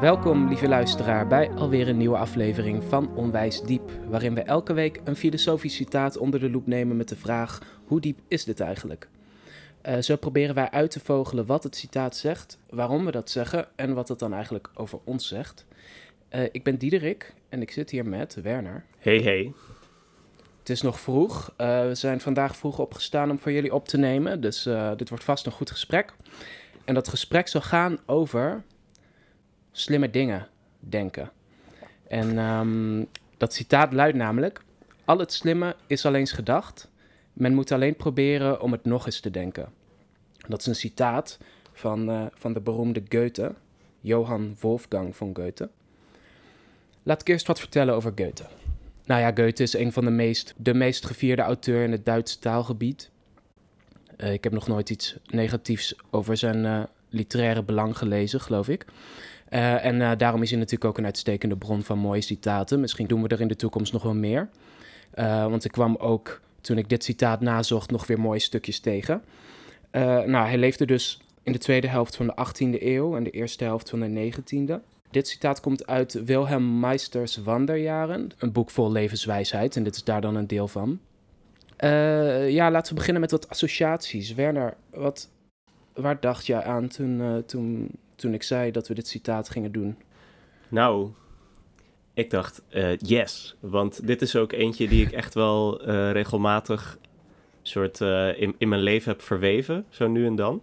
Welkom, lieve luisteraar, bij alweer een nieuwe aflevering van Onwijs Diep, waarin we elke week een filosofisch citaat onder de loep nemen met de vraag: hoe diep is dit eigenlijk? Uh, zo proberen wij uit te vogelen wat het citaat zegt, waarom we dat zeggen en wat het dan eigenlijk over ons zegt. Uh, ik ben Diederik en ik zit hier met Werner. Hey, hey. Het is nog vroeg. Uh, we zijn vandaag vroeg opgestaan om voor jullie op te nemen, dus dit wordt vast een goed gesprek. En dat gesprek zal gaan over slimme dingen denken. En um, dat citaat luidt namelijk: Al het slimme is alleen eens gedacht. Men moet alleen proberen om het nog eens te denken. Dat is een citaat van, uh, van de beroemde Goethe, Johann Wolfgang von Goethe. Laat ik eerst wat vertellen over Goethe. Nou ja, Goethe is een van de meest, de meest gevierde auteur in het Duitse taalgebied. Uh, ik heb nog nooit iets negatiefs over zijn uh, literaire belang gelezen, geloof ik. Uh, en uh, daarom is hij natuurlijk ook een uitstekende bron van mooie citaten. Misschien doen we er in de toekomst nog wel meer. Uh, want ik kwam ook, toen ik dit citaat nazocht, nog weer mooie stukjes tegen. nou, hij leefde dus in de tweede helft van de 18e eeuw en de eerste helft van de 19e. Dit citaat komt uit Wilhelm Meisters Wanderjaren, een boek vol levenswijsheid. En dit is daar dan een deel van. ja, laten we beginnen met wat associaties. Werner, wat, waar dacht jij aan toen, toen toen ik zei dat we dit citaat gingen doen? Nou, ik dacht uh, yes. Want dit is ook eentje die ik echt wel uh, regelmatig soort uh, in, in mijn leven heb verweven, zo nu en dan.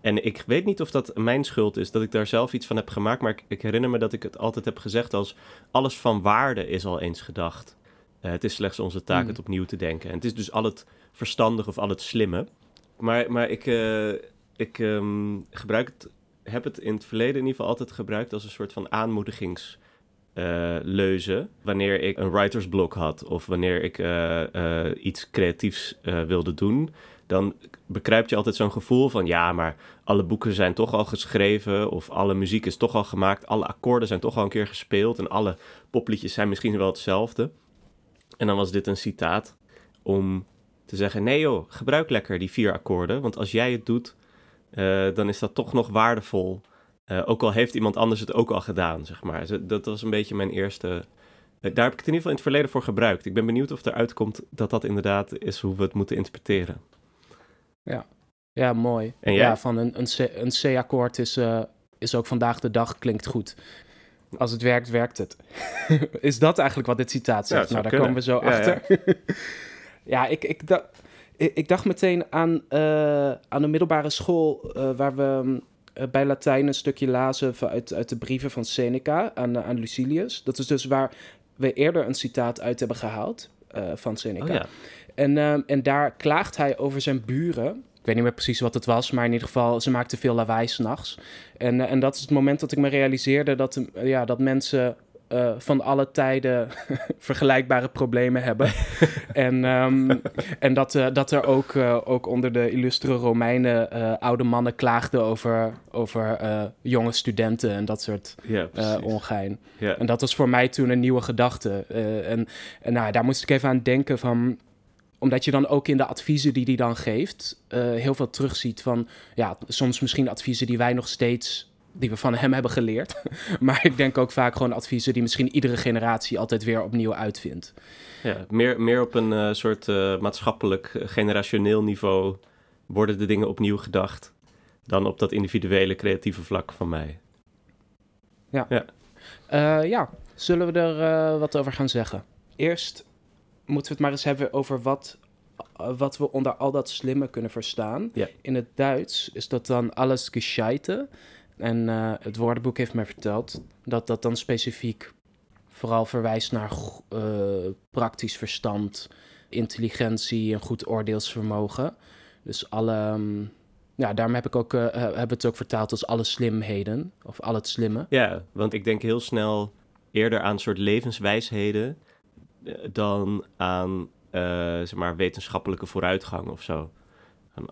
En ik weet niet of dat mijn schuld is, dat ik daar zelf iets van heb gemaakt. Maar ik, ik herinner me dat ik het altijd heb gezegd als... alles van waarde is al eens gedacht. het is slechts onze taak mm. het opnieuw te denken. En het is dus al het verstandige of al het slimme. Maar, maar ik, ik um, gebruik het heb het in het verleden in ieder geval altijd gebruikt als een soort van aanmoedigingsleuze. Uh, wanneer ik een writersblok had of wanneer ik uh, uh, iets creatiefs wilde doen, dan bekruipt je altijd zo'n gevoel van ja, maar alle boeken zijn toch al geschreven of alle muziek is toch al gemaakt, alle akkoorden zijn toch al een keer gespeeld en alle popliedjes zijn misschien wel hetzelfde. En dan was dit een citaat om te zeggen: nee joh, gebruik lekker die vier akkoorden, want als jij het doet, uh, dan is dat toch nog waardevol. Uh, ook al heeft iemand anders het ook al gedaan, zeg maar. Dat was een beetje mijn eerste. Uh, daar heb ik het in ieder geval in het verleden voor gebruikt. Ik ben benieuwd of eruit komt dat dat inderdaad is hoe we het moeten interpreteren. Ja, ja mooi. En Ja, van een, een C-akkoord is, is ook vandaag de dag klinkt goed. Als het werkt, werkt het. is dat eigenlijk wat dit citaat zegt? Ja, nou, daar komen we zo ja, achter. Ja, ik, ik, dacht ik dacht meteen aan, uh, aan de middelbare school uh, waar we uh, bij Latijn een stukje lazen uit, uit de brieven van Seneca aan, aan Lucilius. Dat is dus waar we eerder een citaat uit hebben gehaald van Seneca. Oh, ja. en, en daar klaagt hij over zijn buren. Ik weet niet meer precies wat het was, maar in ieder geval, ze maakten veel lawaai s'nachts. En, en dat is het moment dat ik me realiseerde dat, ja, dat mensen uh, van alle tijden vergelijkbare problemen hebben. en, um, en dat, uh, dat er ook, uh, ook onder de illustere Romeinen oude mannen klaagden over, over jonge studenten en dat soort ja, ongein. Ja. En dat was voor mij toen een nieuwe gedachte. en en nou, daar moest ik even aan denken van omdat je dan ook in de adviezen die hij dan geeft, heel veel terugziet van, ja, soms misschien adviezen die wij nog steeds die we van hem hebben geleerd. maar ik denk ook vaak gewoon adviezen die misschien iedere generatie altijd weer opnieuw uitvindt. Ja, meer, meer op een uh, soort uh, maatschappelijk, uh, generationeel niveau worden de dingen opnieuw gedacht. Dan op dat individuele, creatieve vlak van mij. Ja. Ja, ja. zullen we er wat over gaan zeggen? Eerst moeten we het maar eens hebben over wat, wat we onder al dat slimme kunnen verstaan. Ja. In het Duits is dat dan alles gescheite. En uh, het woordenboek heeft mij verteld dat dat dan specifiek vooral verwijst naar uh, praktisch verstand, intelligentie en goed oordeelsvermogen. Dus alle, um, ja, daarom heb ik ook, uh, het ook vertaald als alle slimheden, of al het slimme. Ja, want ik denk heel snel eerder aan soort levenswijsheden dan aan, zeg maar, wetenschappelijke vooruitgang of zo.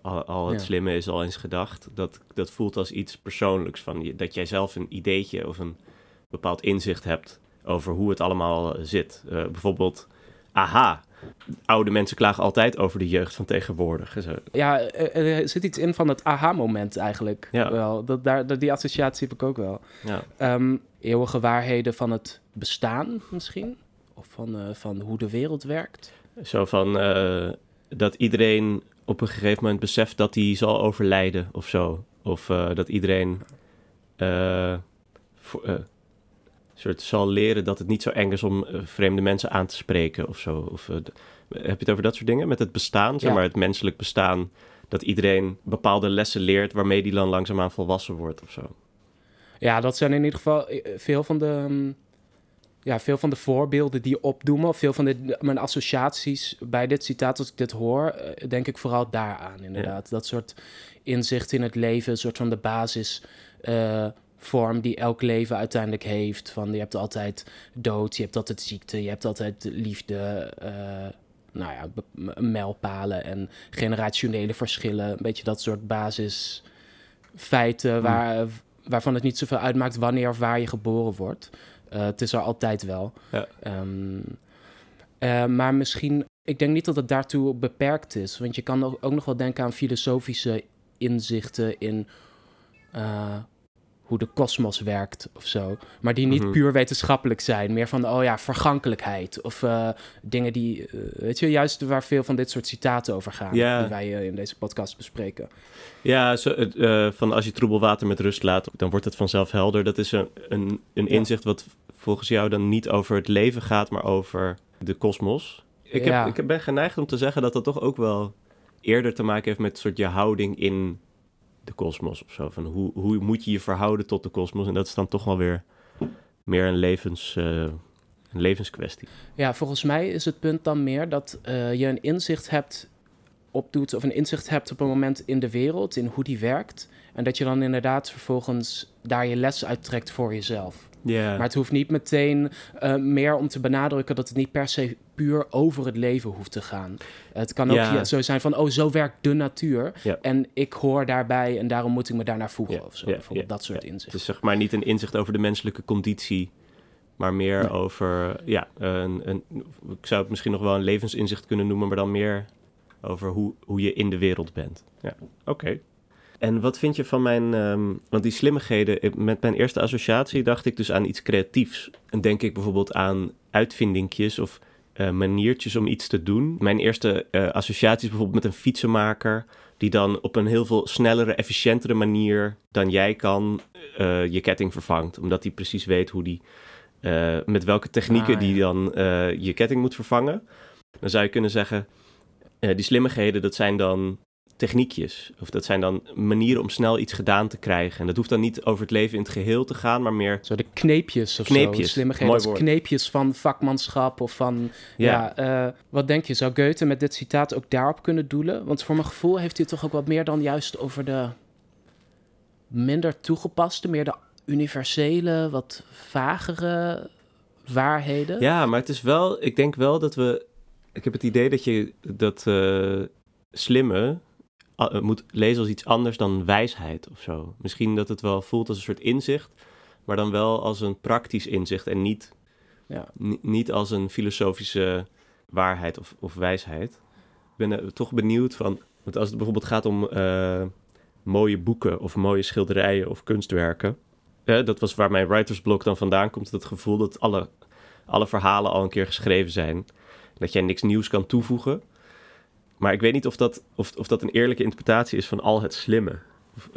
Al, al het slimme is al eens gedacht. Dat, dat voelt als iets persoonlijks. Van dat jij zelf een ideetje of een bepaald inzicht hebt over hoe het allemaal zit. Uh, bijvoorbeeld aha, oude mensen klagen altijd over de jeugd van tegenwoordig. Zo. Ja, er zit iets in van het aha-moment eigenlijk. Ja. Wel. Dat, daar, die associatie heb ik ook wel. Ja. Um, eeuwige waarheden van het bestaan misschien? Of van, uh, van hoe de wereld werkt? Zo van uh, dat iedereen op een gegeven moment beseft dat hij zal overlijden of zo. Of uh, dat iedereen voor, soort zal leren dat het niet zo eng is om vreemde mensen aan te spreken of zo. Of, heb je het over dat soort dingen? Met het bestaan, zeg maar, het menselijk bestaan. Dat iedereen bepaalde lessen leert waarmee die dan langzaamaan volwassen wordt of zo. Ja, dat zijn in ieder geval veel van de, mm, ja, veel van de voorbeelden die opdoemen. Of veel van de, mijn associaties bij dit citaat, als ik dit hoor, denk ik vooral daaraan inderdaad. Dat soort inzicht in het leven, een soort van de basis vorm die elk leven uiteindelijk heeft. Van je hebt altijd dood, je hebt altijd ziekte, je hebt altijd liefde. Uh, nou ja, mijlpalen en generationele verschillen. Een beetje dat soort basisfeiten hmm. waar, waarvan het niet zoveel uitmaakt wanneer of waar je geboren wordt. Uh, het is er altijd wel. Ja. Um, uh, maar misschien, ik denk niet dat het daartoe beperkt is. Want je kan ook nog wel denken aan filosofische inzichten in uh, hoe de kosmos werkt of zo. Maar die niet mhm. puur wetenschappelijk zijn. Meer van, oh ja, vergankelijkheid. Of uh, dingen die, uh, weet je, juist waar veel van dit soort citaten over gaan. Die wij uh, in deze podcast bespreken. Ja, zo, van als je troebel water met rust laat, dan wordt het vanzelf helder. Dat is een, een, een inzicht wat volgens jou dan niet over het leven gaat, maar over de kosmos. Ik, heb, ik ben geneigd om te zeggen dat dat toch ook wel eerder te maken heeft met soort je houding in de kosmos of zo. Van hoe, hoe moet je je verhouden tot de kosmos? En dat is dan toch wel weer meer een, levens, uh, een levenskwestie. Ja, volgens mij is het punt dan meer dat uh, je een inzicht hebt opdoet of een inzicht hebt op een moment in de wereld, in hoe die werkt. En dat je dan inderdaad vervolgens daar je les uittrekt voor jezelf. Yeah. Maar het hoeft niet meteen uh, meer om te benadrukken dat het niet per se puur over het leven hoeft te gaan. Het kan ook zo zijn van, oh, zo werkt de natuur. En ik hoor daarbij en daarom moet ik me daarnaar voegen. Of zo, bijvoorbeeld dat soort inzichten. Het is zeg maar niet een inzicht over de menselijke conditie, maar meer over, ja, een, een, ik zou het misschien nog wel een levensinzicht kunnen noemen, maar dan meer over hoe, hoe je in de wereld bent. Ja, oké. En wat vind je van mijn, um, want die slimmigheden, met mijn eerste associatie dacht ik dus aan iets creatiefs. En denk ik bijvoorbeeld aan uitvindingjes of uh, maniertjes om iets te doen. Mijn eerste uh, associatie is bijvoorbeeld met een fietsenmaker die dan op een heel veel snellere, efficiëntere manier dan jij kan uh, je ketting vervangt. Omdat hij precies weet hoe die, met welke technieken ah, die dan je ketting moet vervangen. Dan zou je kunnen zeggen, die slimmigheden, dat zijn dan techniekjes. Of dat zijn dan manieren om snel iets gedaan te krijgen. En dat hoeft dan niet over het leven in het geheel te gaan, maar meer... Zo de kneepjes of kneepjes. zo. Mooi kneepjes van vakmanschap of van... Ja, ja uh, wat denk je, zou Goethe met dit citaat ook daarop kunnen doelen? Want voor mijn gevoel heeft hij toch ook wat meer dan juist over de minder toegepaste, meer de universele, wat vagere waarheden. Ja, maar het is wel, ik denk wel dat we, ik heb het idee dat je dat uh, slimme, uh, moet lezen als iets anders dan wijsheid of zo. Misschien dat het wel voelt als een soort inzicht, maar dan wel als een praktisch inzicht en niet, ja. niet als een filosofische waarheid of, of wijsheid. Ik ben uh, toch benieuwd van, want als het bijvoorbeeld gaat om mooie boeken of mooie schilderijen of kunstwerken, dat was waar mijn writersblok dan vandaan komt, het gevoel dat alle, alle verhalen al een keer geschreven zijn. Dat jij niks nieuws kan toevoegen. Maar ik weet niet of dat, of, of dat een eerlijke interpretatie is van al het slimme.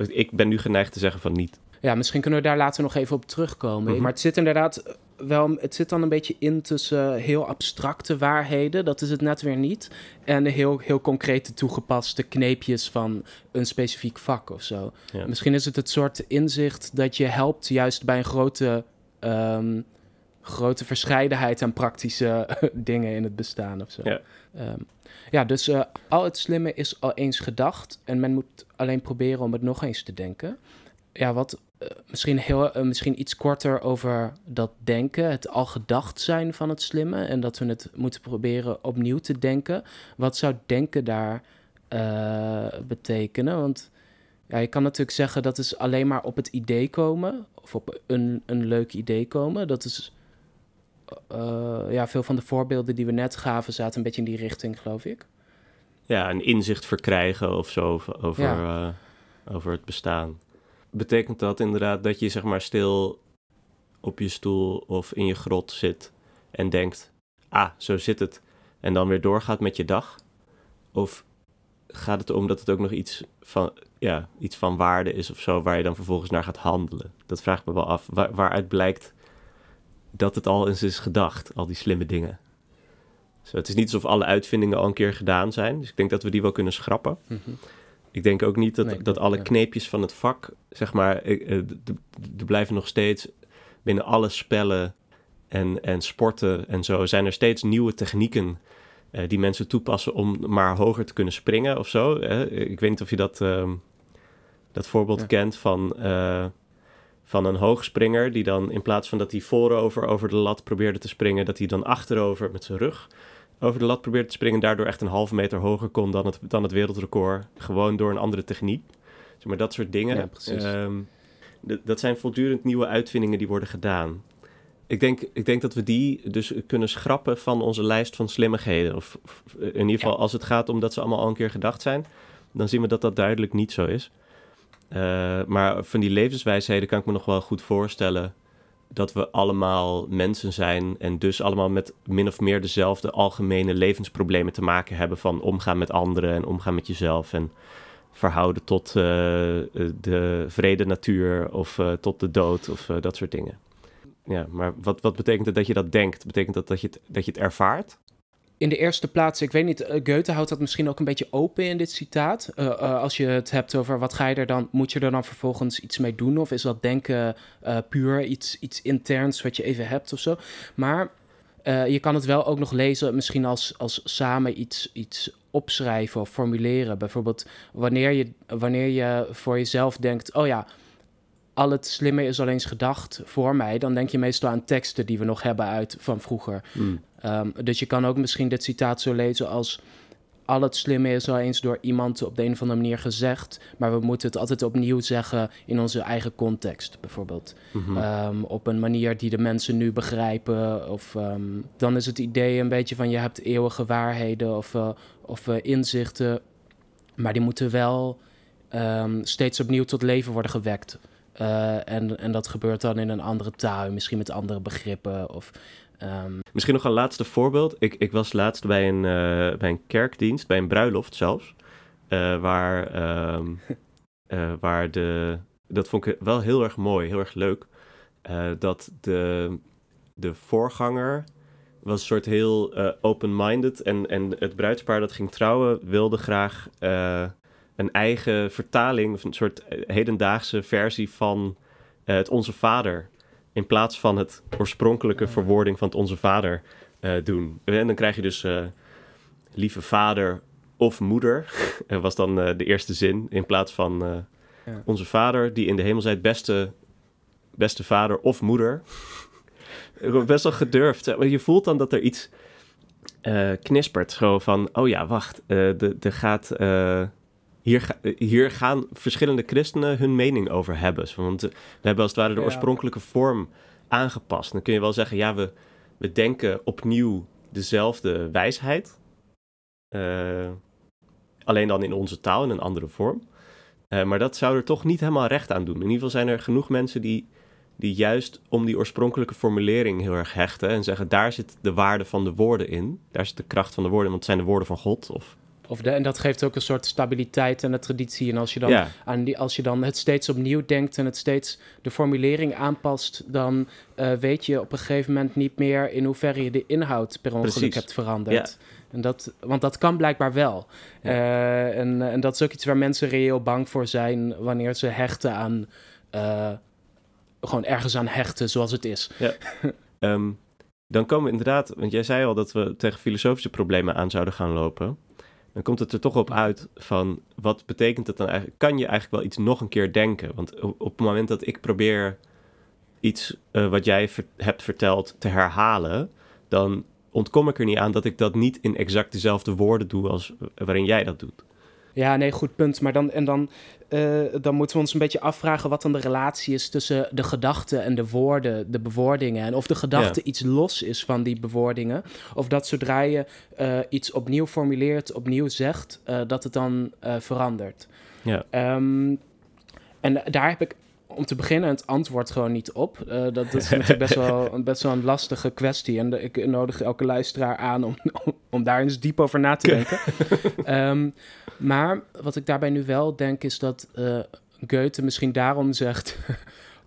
Ik ben nu geneigd te zeggen van niet. Ja, misschien kunnen we daar later nog even op terugkomen. Mhm. Maar het zit inderdaad wel, het zit dan een beetje in tussen heel abstracte waarheden, dat is het net weer niet, en heel, heel concrete toegepaste kneepjes van een specifiek vak of zo. Misschien is het het soort inzicht dat je helpt juist bij een grote, um, grote verscheidenheid aan praktische dingen in het bestaan of zo. Ja. Ehm, ja, dus uh, al het slimme is al eens gedacht en men moet alleen proberen om het nog eens te denken. Ja, wat uh, misschien, heel, uh, misschien iets korter over dat denken, het al gedacht zijn van het slimme en dat we het moeten proberen opnieuw te denken. Wat zou denken daar betekenen? Want ja, je kan natuurlijk zeggen dat is alleen maar op het idee komen of op een, een leuk idee komen. Dat is ja, veel van de voorbeelden die we net gaven zaten een beetje in die richting, geloof ik. Ja, een inzicht verkrijgen of zo over, over het bestaan. Betekent dat inderdaad dat je zeg maar stil op je stoel of in je grot zit en denkt: ah, zo zit het. En dan weer doorgaat met je dag? Of gaat het om dat het ook nog iets van, ja, iets van waarde is of zo, waar je dan vervolgens naar gaat handelen? Dat vraagt me wel af. Waar, waaruit blijkt dat het al eens is gedacht, al die slimme dingen? Zo, het is niet alsof alle uitvindingen al een keer gedaan zijn. Dus ik denk dat we die wel kunnen schrappen. Mhm. Ik denk ook niet dat, dat alle kneepjes van het vak, zeg maar, eh, er blijven nog steeds binnen alle spellen en, en sporten en zo, zijn er steeds nieuwe technieken uh, die mensen toepassen om maar hoger te kunnen springen of zo. Ik weet niet of je dat, uh, dat voorbeeld kent van, van een hoogspringer die dan in plaats van dat hij voorover over de lat probeerde te springen, dat hij dan achterover met zijn rug over de lat probeerde te springen, daardoor echt een halve meter hoger kon dan het, dan het wereldrecord, gewoon door een andere techniek. Zeg maar dat soort dingen. Ja, um, dat zijn voortdurend nieuwe uitvindingen die worden gedaan ik denk, ik denk dat we die dus kunnen schrappen van onze lijst van slimmigheden. Of, in ieder geval als het gaat om dat ze allemaal al een keer gedacht zijn, dan zien we dat dat duidelijk niet zo is. Uh, maar van die levenswijsheden kan ik me nog wel goed voorstellen dat we allemaal mensen zijn en dus allemaal met min of meer dezelfde algemene levensproblemen te maken hebben van omgaan met anderen en omgaan met jezelf en verhouden tot uh, de vrede natuur of uh, tot de dood of dat soort dingen ja, maar wat, wat betekent het dat je dat denkt? Betekent dat dat je dat je het ervaart? In de eerste plaats, ik weet niet, uh, Goethe houdt dat misschien ook een beetje open in dit citaat. Uh, uh, als je het hebt over wat ga je er dan, moet je er dan vervolgens iets mee doen? Of is dat denken puur iets, iets interns wat je even hebt of zo? Maar je kan het wel ook nog lezen, misschien als, als samen iets, iets opschrijven of formuleren. Bijvoorbeeld wanneer je, wanneer je voor jezelf denkt, oh ja, al het slimme is al eens gedacht voor mij, dan denk je meestal aan teksten die we nog hebben uit van vroeger. Hmm. Ehm, dus je kan ook misschien dit citaat zo lezen als al het slimme is al eens door iemand op de een of andere manier gezegd, maar we moeten het altijd opnieuw zeggen in onze eigen context, bijvoorbeeld. Mhm. Ehm, op een manier die de mensen nu begrijpen. Of ehm, dan is het idee een beetje van je hebt eeuwige waarheden of, uh, of uh, inzichten, maar die moeten wel steeds opnieuw tot leven worden gewekt. Uh, en, en dat gebeurt dan in een andere taal, misschien met andere begrippen. Of, um... Misschien nog een laatste voorbeeld. Ik, ik was laatst bij een, uh, bij een kerkdienst, bij een bruiloft zelfs. Uh, waar, um, waar de. Dat vond ik wel heel erg mooi, heel erg leuk. dat de, de voorganger was een soort heel open-minded. En, en het bruidspaar dat ging trouwen wilde graag een eigen vertaling, of een soort eh, hedendaagse versie van het Onze Vader. In plaats van het oorspronkelijke verwoording van het Onze Vader uh, doen. En dan krijg je dus uh, lieve vader of moeder. Dat was dan de eerste zin. In plaats van ja. Onze Vader die in de hemel zijt, beste, beste vader of moeder. Best wel gedurfd. Je voelt dan dat er iets knispert. Zo van, oh ja, wacht. Er gaat hier, hier gaan verschillende christenen hun mening over hebben. Want we hebben als het ware de oorspronkelijke vorm aangepast. Dan kun je wel zeggen, ja, we, we denken opnieuw dezelfde wijsheid. Uh, alleen dan in onze taal, in een andere vorm. Uh, maar dat zou er toch niet helemaal recht aan doen. In ieder geval zijn er genoeg mensen die, die juist om die oorspronkelijke formulering heel erg hechten. En zeggen, daar zit de waarde van de woorden in. Daar zit de kracht van de woorden, want het zijn de woorden van God. Of of de, en dat geeft ook een soort stabiliteit en de traditie. En als je, dan aan die, als je dan het steeds opnieuw denkt en het steeds de formulering aanpast, dan uh, weet je op een gegeven moment niet meer in hoeverre je de inhoud per ongeluk hebt veranderd. Ja. En dat, want dat kan blijkbaar wel. Uh, en, en dat is ook iets waar mensen reëel bang voor zijn wanneer ze hechten aan. Uh, gewoon ergens aan hechten zoals het is. Ja. um, dan komen we inderdaad, want jij zei al dat we tegen filosofische problemen aan zouden gaan lopen dan komt het er toch op uit van wat betekent het dan eigenlijk? Kan je eigenlijk wel iets nog een keer denken? Want op, het moment dat ik probeer iets uh, wat jij hebt verteld te herhalen, dan ontkom ik er niet aan dat ik dat niet in exact dezelfde woorden doe als waarin jij dat doet. Ja, nee, goed punt. Maar dan, en dan, uh, dan moeten we ons een beetje afvragen wat dan de relatie is tussen de gedachten en de woorden, de bewoordingen. En of de gedachte iets los is van die bewoordingen. Of dat zodra je uh, iets opnieuw formuleert, opnieuw zegt, uh, dat het dan verandert. Ja. Um, en daar heb ik om te beginnen het antwoord gewoon niet op. Uh, dat is natuurlijk best wel, best wel een lastige kwestie. En de, ik nodig elke luisteraar aan om, om, daar eens diep over na te denken. um, maar wat ik daarbij nu wel denk is dat uh, Goethe misschien daarom zegt...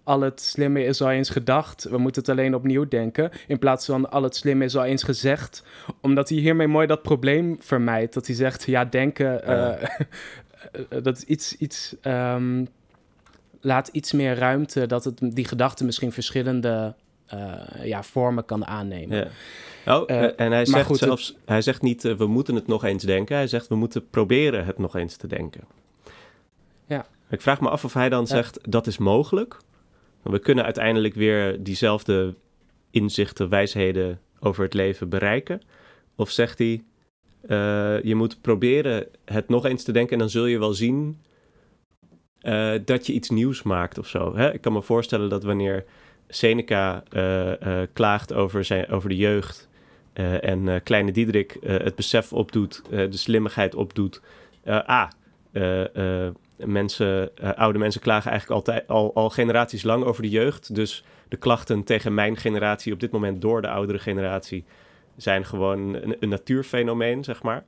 al het slimme is al eens gedacht, we moeten het alleen opnieuw denken. In plaats van al het slimme is al eens gezegd. Omdat hij hiermee mooi dat probleem vermijdt. Dat hij zegt, ja, denken... Uh, dat is iets... iets um, laat iets meer ruimte dat het, die gedachte misschien verschillende ja, vormen kan aannemen. Ja. Oh, uh, en hij zegt goed, zelfs, hij zegt niet uh, we moeten het nog eens denken, hij zegt we moeten proberen het nog eens te denken. Ja. Ik vraag me af of hij dan zegt dat is mogelijk. We kunnen uiteindelijk weer diezelfde inzichten, wijsheden over het leven bereiken. Of zegt hij, je moet proberen het nog eens te denken en dan zul je wel zien dat je iets nieuws maakt of zo. Hè? Ik kan me voorstellen dat wanneer Seneca uh, uh, klaagt over, zijn, over de jeugd en kleine Diederik het besef opdoet, de slimmigheid opdoet. ah, mensen, oude mensen klagen eigenlijk altijd, al, al generaties lang over de jeugd. Dus de klachten tegen mijn generatie op dit moment door de oudere generatie zijn gewoon een, een natuurfenomeen, zeg maar.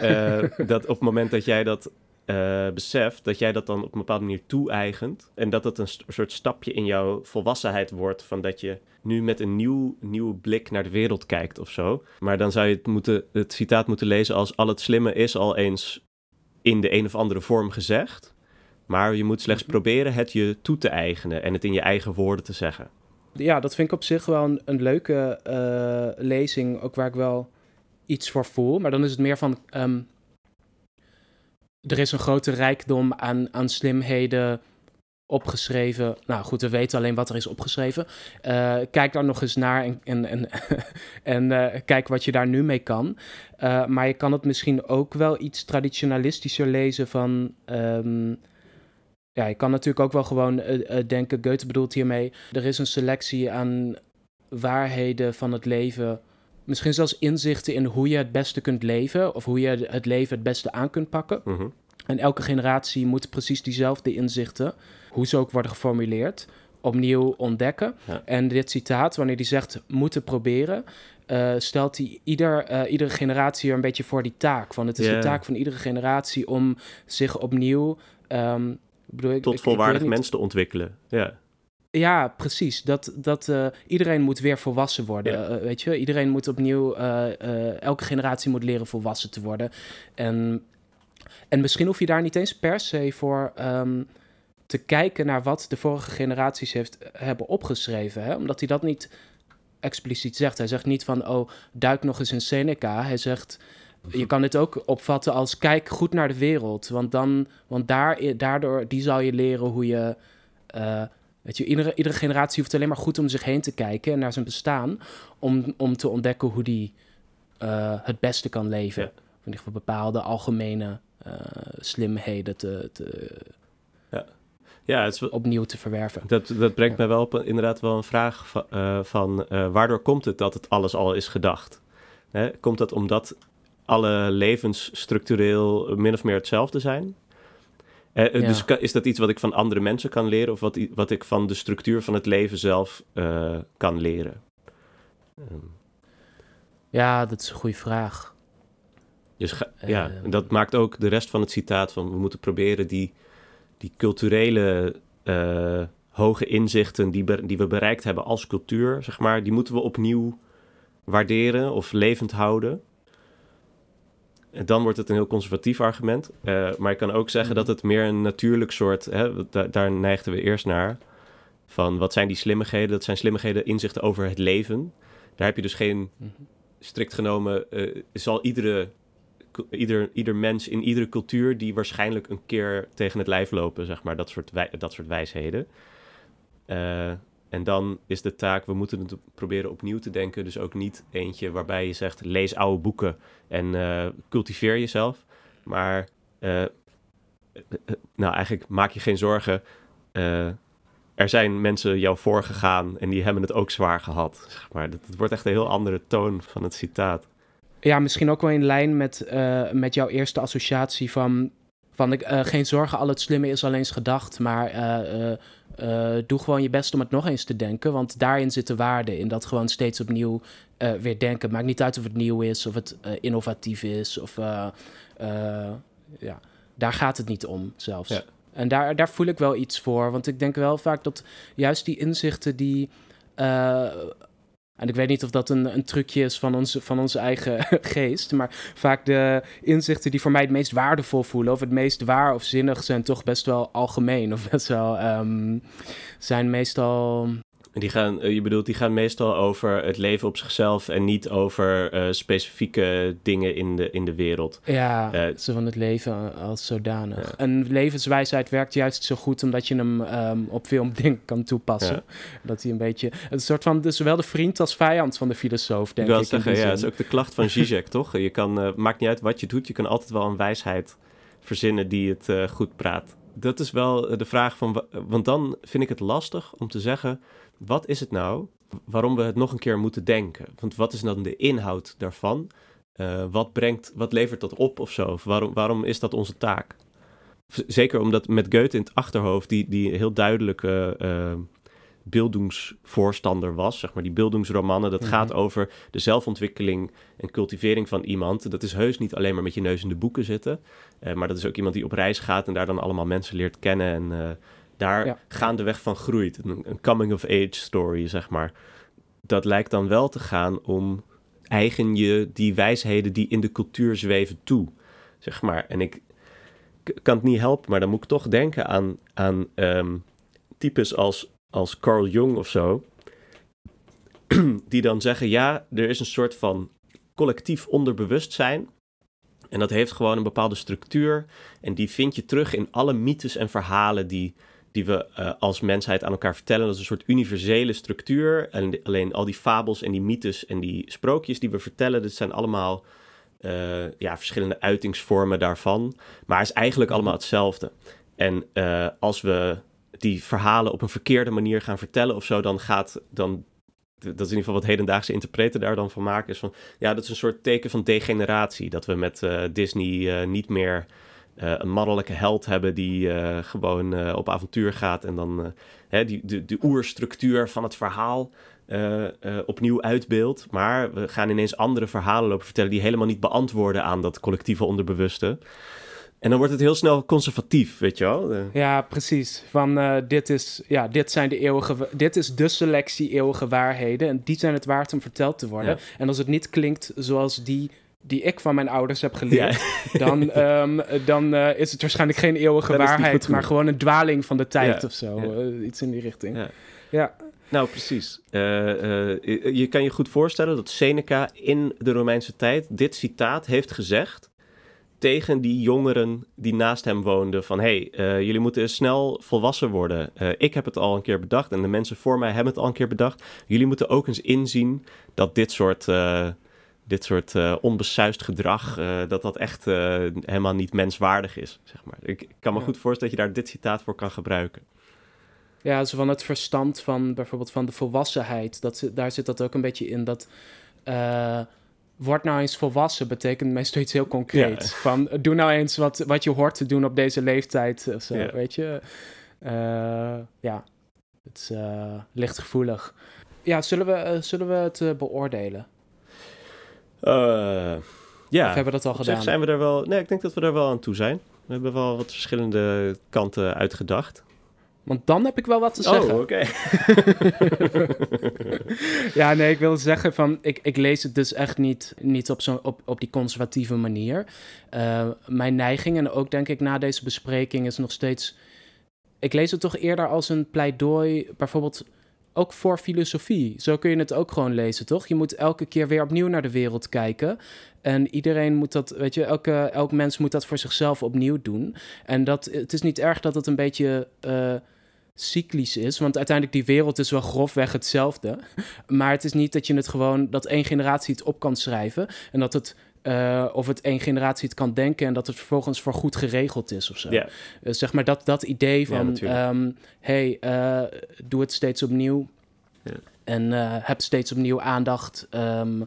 dat op het moment dat jij dat uh, beseft, dat jij dat dan op een bepaalde manier toe-eigent. En dat het een, soort stapje in jouw volwassenheid wordt. Van dat je nu met een nieuw, nieuwe blik naar de wereld kijkt of zo. Maar dan zou je het, moeten, het citaat moeten lezen als: Al het slimme is al eens in de een of andere vorm gezegd. Maar je moet slechts mhm. proberen het je toe te eigenen en het in je eigen woorden te zeggen. Ja, dat vind ik op zich wel een, een leuke uh, lezing. Ook waar ik wel iets voor voel. Maar dan is het meer van. Um, er is een grote rijkdom aan, aan slimheden opgeschreven. Nou goed, we weten alleen wat er is opgeschreven. Uh, kijk daar nog eens naar en, en, en, en uh, kijk wat je daar nu mee kan. Uh, maar je kan het misschien ook wel iets traditionalistischer lezen van... Um, ja, je kan natuurlijk ook wel gewoon denken, Goethe bedoelt hiermee... er is een selectie aan waarheden van het leven... Misschien zelfs inzichten in hoe je het beste kunt leven... of hoe je het leven het beste aan kunt pakken... Mm en elke generatie moet precies diezelfde inzichten, hoe ze ook worden geformuleerd, opnieuw ontdekken. En dit citaat, wanneer hij zegt moeten proberen, uh, stelt hij ieder, uh, iedere generatie er een beetje voor die taak. Van het is de taak van iedere generatie om zich opnieuw. Um, bedoel, ik, Tot volwaardig mensen te ontwikkelen. Ja. Ja, precies. Dat, dat uh, iedereen moet weer volwassen worden. weet je, iedereen moet opnieuw, elke generatie moet leren volwassen te worden. En en misschien hoef je daar niet eens per se voor um, te kijken naar wat de vorige generaties heeft, hebben opgeschreven. Hè? Omdat hij dat niet expliciet zegt. Hij zegt niet van, oh, duik nog eens in Seneca. Hij zegt, je kan dit ook opvatten als kijk goed naar de wereld. Want, dan, want daar, daardoor die zal je leren hoe je... Uh, weet je, iedere, iedere generatie hoeft alleen maar goed om zich heen te kijken en naar zijn bestaan. Om, om te ontdekken hoe die uh, het beste kan leven. Ja. in ieder geval bepaalde algemene uh, slimheden te, te ja. Ja, het is, opnieuw te verwerven. Dat, dat brengt mij wel op inderdaad wel een vraag van, uh, van uh, waardoor komt het dat het alles al is gedacht? Hè? Komt dat omdat alle levens structureel min of meer hetzelfde zijn? Uh, ja. Dus is dat iets wat ik van andere mensen kan leren of wat, wat ik van de structuur van het leven zelf kan leren? Um. Ja, dat is een goede vraag. Dus ja, en dat maakt ook de rest van het citaat van we moeten proberen die, die culturele uh, hoge inzichten die, die we bereikt hebben als cultuur, zeg maar, die moeten we opnieuw waarderen of levend houden. Dan wordt het een heel conservatief argument. Uh, maar ik kan ook zeggen mhm. dat het meer een natuurlijk soort, hè, daar, daar neigden we eerst naar, van wat zijn die slimmigheden? Dat zijn slimmigheden, inzichten over het leven. Daar heb je dus geen, mhm. strikt genomen, uh, zal iedere ieder, ieder mens in iedere cultuur die waarschijnlijk een keer tegen het lijf lopen, zeg maar, dat soort, dat soort wijsheden. Uh, en dan is de taak, we moeten het proberen opnieuw te denken. Dus ook niet eentje waarbij je zegt, lees oude boeken en uh, cultiveer jezelf. Maar nou, eigenlijk maak je geen zorgen. er zijn mensen jou voorgegaan en die hebben het ook zwaar gehad. Zeg maar. Het wordt echt een heel andere toon van het citaat. Ja, misschien ook wel in lijn met, met jouw eerste associatie van van uh, geen zorgen, al het slimme is alleen eens gedacht. Maar uh, uh, doe gewoon je best om het nog eens te denken. Want daarin zit de waarde. In dat gewoon steeds opnieuw weer denken. Maakt niet uit of het nieuw is, of het innovatief is. Of ja, daar gaat het niet om zelfs. Ja. En daar, daar voel ik wel iets voor. Want ik denk wel vaak dat juist die inzichten die en ik weet niet of dat een, een trucje is van, ons, van onze eigen geest. Maar vaak de inzichten die voor mij het meest waardevol voelen. Of het meest waar of zinnig zijn toch best wel algemeen. Of best wel. Um, zijn meestal die gaan, eh, je bedoelt, die gaan meestal over het leven op zichzelf en niet over uh, specifieke dingen in de, in de wereld. Ja, uh, zo van het leven als zodanig. Ja. En levenswijsheid werkt juist zo goed omdat je hem um, op veel dingen kan toepassen. Ja. Dat hij een beetje, een soort van, dus zowel de vriend als vijand van de filosoof, denk ik. Ik zeggen, ja, dat is ook de klacht van Zizek, toch? Je kan, uh, maakt niet uit wat je doet, je kan altijd wel een wijsheid verzinnen die het goed praat. Dat is wel de vraag van, want dan vind ik het lastig om te zeggen wat is het nou waarom we het nog een keer moeten denken? Want wat is dan de inhoud daarvan? Uh, wat, brengt, wat levert dat op of zo? waarom, waarom is dat onze taak? Zeker omdat met Goethe in het achterhoofd, die, die heel duidelijke uh, beeldingsvoorstander was, zeg maar, die beeldingsromannen, dat gaat mhm. over de zelfontwikkeling en cultivering van iemand. Dat is heus niet alleen maar met je neus in de boeken zitten, uh, maar dat is ook iemand die op reis gaat en daar dan allemaal mensen leert kennen en daar ja. gaandeweg van groeit. Een, coming-of-age story, zeg maar. Dat lijkt dan wel te gaan om eigen je die wijsheden die in de cultuur zweven toe, zeg maar. En ik kan het niet helpen, maar dan moet ik toch denken aan, aan um, types als, als Carl Jung of zo, die dan zeggen, ja, er is een soort van collectief onderbewustzijn en dat heeft gewoon een bepaalde structuur. En die vind je terug in alle mythes en verhalen die die we uh, als mensheid aan elkaar vertellen. Dat is een soort universele structuur. En alleen al die fabels en die mythes en die sprookjes die we vertellen, dat zijn allemaal uh, ja, verschillende uitingsvormen daarvan. Maar het is eigenlijk allemaal hetzelfde. En uh, als we die verhalen op een verkeerde manier gaan vertellen of zo, dan gaat dan. Dat is in ieder geval wat hedendaagse interpreten daar dan van maken. Is van ja, dat is een soort teken van degeneratie. Dat we met Disney niet meer uh, een mannelijke held hebben die uh, gewoon uh, op avontuur gaat en dan hè, die, de, de oerstructuur van het verhaal opnieuw uitbeeldt. Maar we gaan ineens andere verhalen lopen vertellen die helemaal niet beantwoorden aan dat collectieve onderbewuste. En dan wordt het heel snel conservatief, weet je wel? Ja, precies. Van dit, is, ja, dit zijn de eeuwige, dit is de selectie eeuwige waarheden. En die zijn het waard om verteld te worden. En als het niet klinkt zoals die die ik van mijn ouders heb geleerd, dan, um, dan uh, is het waarschijnlijk geen eeuwige waarheid, maar gewoon een dwaling van de tijd ja. of zo. Uh, iets in die richting. Ja. Nou, precies. Uh, je kan je goed voorstellen dat Seneca in de Romeinse tijd dit citaat heeft gezegd tegen die jongeren die naast hem woonden van hey, jullie moeten snel volwassen worden. ik heb het al een keer bedacht en de mensen voor mij hebben het al een keer bedacht. Jullie moeten ook eens inzien dat dit soort dit soort uh, onbesuist gedrag, uh, dat dat echt uh, helemaal niet menswaardig is. Zeg maar. ik, ik kan me goed voorstellen dat je daar dit citaat voor kan gebruiken. Ja, zo van het verstand van bijvoorbeeld van de volwassenheid. Dat, daar zit dat ook een beetje in. Dat word nou eens volwassen betekent meestal iets heel concreets. Van doe nou eens wat, wat je hoort te doen op deze leeftijd of zo, ja. weet je. ja, het is lichtgevoelig. Ja, zullen we, zullen we het beoordelen? Uh, ja. Of hebben we dat al gedaan? zijn we er wel... Nee, ik denk dat we er wel aan toe zijn. We hebben wel wat verschillende kanten uitgedacht. Want dan heb ik wel wat te oh, zeggen. Oh, oké. ja, nee, ik wil zeggen van... Ik, ik lees het dus echt niet, niet op, zo, op, op die conservatieve manier. Uh, mijn neiging, en ook denk ik na deze bespreking, is nog steeds... Ik lees het toch eerder als een pleidooi... Bijvoorbeeld ook voor filosofie. Zo kun je het ook gewoon lezen, toch? Je moet elke keer weer opnieuw naar de wereld kijken. En iedereen moet dat, weet je, elke, elk mens moet dat voor zichzelf opnieuw doen. En dat, het is niet erg dat het een beetje uh, cyclisch is, want uiteindelijk die wereld is wel grofweg hetzelfde. Maar het is niet dat je het gewoon, dat één generatie het op kan schrijven en dat het of het één generatie het kan denken en dat het vervolgens voor goed geregeld is of zo. zeg maar dat, dat idee van, ja, um, hey, doe het steeds opnieuw en heb steeds opnieuw aandacht. Um,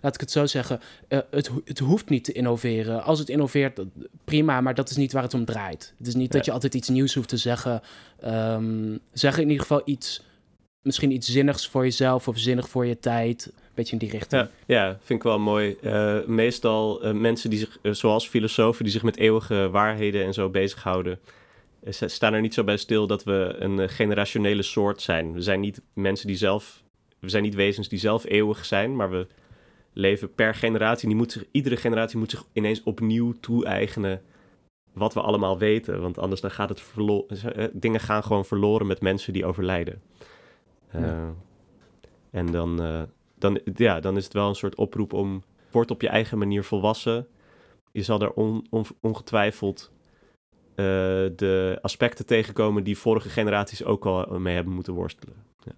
laat ik het zo zeggen, uh, het, het hoeft niet te innoveren. Als het innoveert, prima, maar dat is niet waar het om draait. Het is niet dat je altijd iets nieuws hoeft te zeggen. Um, zeg in ieder geval iets, misschien iets zinnigs voor jezelf of zinnig voor je tijd. Beetje in die richting. Ja, ja vind ik wel mooi. Uh, meestal uh, mensen die zich, zoals filosofen, die zich met eeuwige waarheden en zo bezighouden, staan er niet zo bij stil dat we een generationele soort zijn. We zijn niet mensen die zelf, we zijn niet wezens die zelf eeuwig zijn, maar we leven per generatie. Die moet zich, iedere generatie moet zich ineens opnieuw toe-eigenen wat we allemaal weten. Want anders dan gaat het verloren. Eh, dingen gaan gewoon verloren met mensen die overlijden. Uh, en dan, uh, dan, ja, dan is het wel een soort oproep om. Word op je eigen manier volwassen. Je zal er on, on, ongetwijfeld de aspecten tegenkomen die vorige generaties ook al mee hebben moeten worstelen. Ja.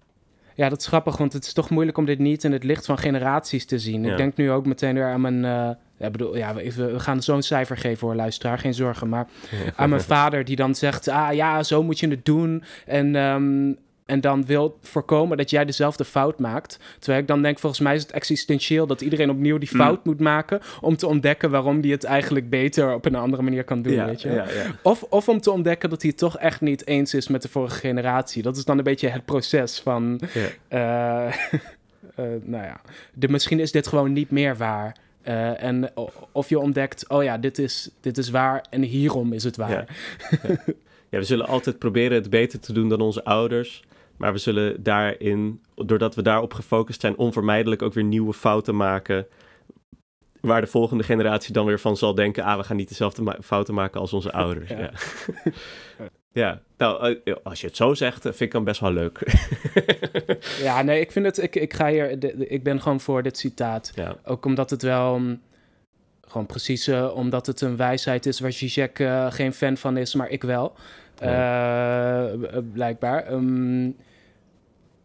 Ja, dat is grappig, want het is toch moeilijk om dit niet in het licht van generaties te zien. Ik denk nu ook meteen weer aan mijn... Uh, ja, bedoel, ja, we, gaan zo'n cijfer geven voor luisteraar, geen zorgen. Maar aan mijn vader die dan zegt, ah ja, zo moet je het doen. En um, en dan wil voorkomen dat jij dezelfde fout maakt. Terwijl ik dan denk, volgens mij is het existentieel dat iedereen opnieuw die fout mm. moet maken om te ontdekken waarom die het eigenlijk beter op een andere manier kan doen, weet je? Ja, ja. Of, of om te ontdekken dat hij het toch echt niet eens is met de vorige generatie. Dat is dan een beetje het proces van, uh, nou ja, de, misschien is dit gewoon niet meer waar. Uh, en of je ontdekt, oh ja, dit is, dit is waar en hierom is het waar. Ja, we zullen altijd proberen het beter te doen dan onze ouders. Maar we zullen daarin, doordat we daarop gefocust zijn, onvermijdelijk ook weer nieuwe fouten maken. Waar de volgende generatie dan weer van zal denken: ah, we gaan niet dezelfde fouten maken als onze ouders. Ja. ja. ja. nou, eh, als je het zo zegt, vind ik hem best wel leuk. ja, nee, ik vind het, ik, ik ga hier, ik ben gewoon voor dit citaat. Ja. Ook omdat het wel, mm, gewoon precies, uh, omdat het een wijsheid is waar Zizek uh, geen fan van is, maar ik wel. Uh, blijkbaar. Um,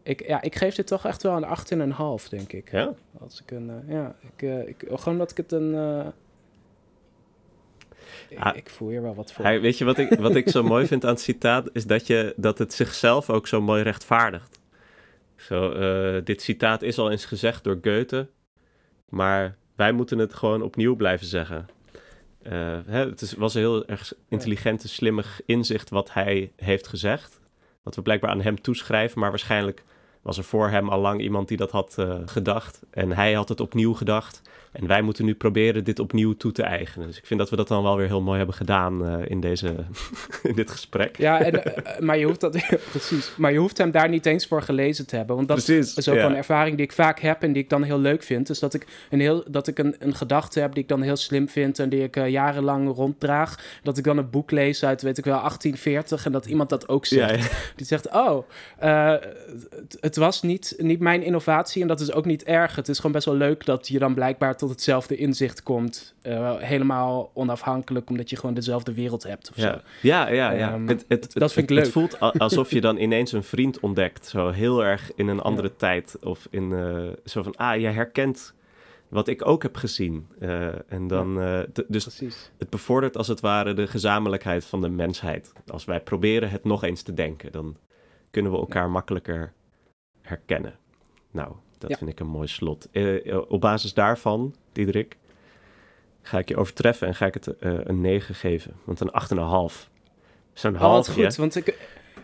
ik, ja, ik geef dit toch echt wel een 8,5, denk ik. Ja? Als ik een, uh, ja, ik, ik, gewoon dat ik het een... Ik, ik, voel hier wel wat voor. Hij, weet je wat ik, wat ik zo mooi vind aan het citaat? Is dat, je, dat het zichzelf ook zo mooi rechtvaardigt. Zo, dit citaat is al eens gezegd door Goethe. Maar wij moeten het gewoon opnieuw blijven zeggen. Hè, het is, was een heel erg intelligente, slimme inzicht wat hij heeft gezegd. Wat we blijkbaar aan hem toeschrijven, maar waarschijnlijk was er voor hem al lang iemand die dat had uh, gedacht. En hij had het opnieuw gedacht. En wij moeten nu proberen dit opnieuw toe te eigenen. Dus ik vind dat we dat dan wel weer heel mooi hebben gedaan uh, in, deze, in dit gesprek. Ja, en, uh, maar, je hoeft dat, precies. maar je hoeft hem daar niet eens voor gelezen te hebben. Want dat precies, is ook ja. een ervaring die ik vaak heb en die ik dan heel leuk vind. Dus dat ik een, heel, dat ik een, een gedachte heb die ik dan heel slim vind en die ik uh, jarenlang ronddraag. Dat ik dan een boek lees uit, weet ik wel, 1840 en dat iemand dat ook zegt. Ja, ja. Die zegt, oh, het, het was niet, niet mijn innovatie en dat is ook niet erg. Het is gewoon best wel leuk dat je dan blijkbaar tot hetzelfde inzicht komt. Uh, helemaal onafhankelijk, omdat je gewoon dezelfde wereld hebt. Of ja. Zo. ja, ja, ja. Um, het, het, dat vind ik leuk. Het voelt alsof je dan ineens een vriend ontdekt. Zo heel erg in een andere ja. tijd. Of in uh, zo van, ah, je herkent wat ik ook heb gezien. Uh, en dan, dus precies. het bevordert als het ware de gezamenlijkheid van de mensheid. Als wij proberen het nog eens te denken, dan kunnen we elkaar makkelijker herkennen. Nou, dat ja. vind ik een mooi slot. Uh, op basis daarvan, Diederik, ga ik je overtreffen en ga ik het uh, een 9 geven. Want een 8,5 is een oh, half. goed, want ik,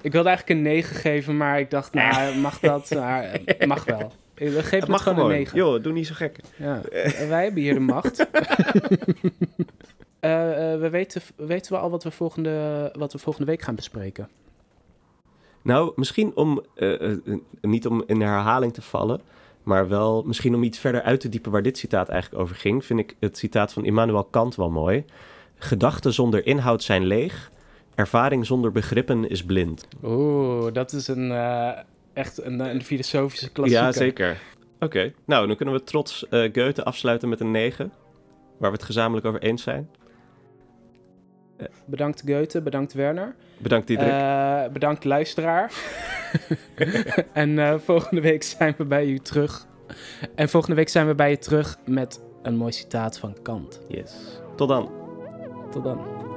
ik wilde eigenlijk een 9 geven, maar ik dacht, nou, mag dat? Nou, mag wel. We geven het mag gewoon een 9. Joh, doe niet zo gek. Ja. wij hebben hier de macht. uh, we weten, weten we al wat we, volgende, wat we volgende week gaan bespreken? Nou, misschien om, uh, niet om in herhaling te vallen, maar wel misschien om iets verder uit te diepen waar dit citaat eigenlijk over ging, vind ik het citaat van Immanuel Kant wel mooi. Gedachten zonder inhoud zijn leeg, ervaring zonder begrippen is blind. Oeh, dat is een, uh, echt een, een, filosofische klassieker. Ja, zeker. Oké, nou, dan kunnen we trots uh, Goethe afsluiten met een 9, waar we het gezamenlijk over eens zijn. Bedankt Goethe, bedankt Werner. Bedankt Diederik. Uh, bedankt luisteraar. en uh, volgende week zijn we bij u terug. En volgende week zijn we bij je terug met een mooi citaat van Kant. Yes. Tot dan. Tot dan.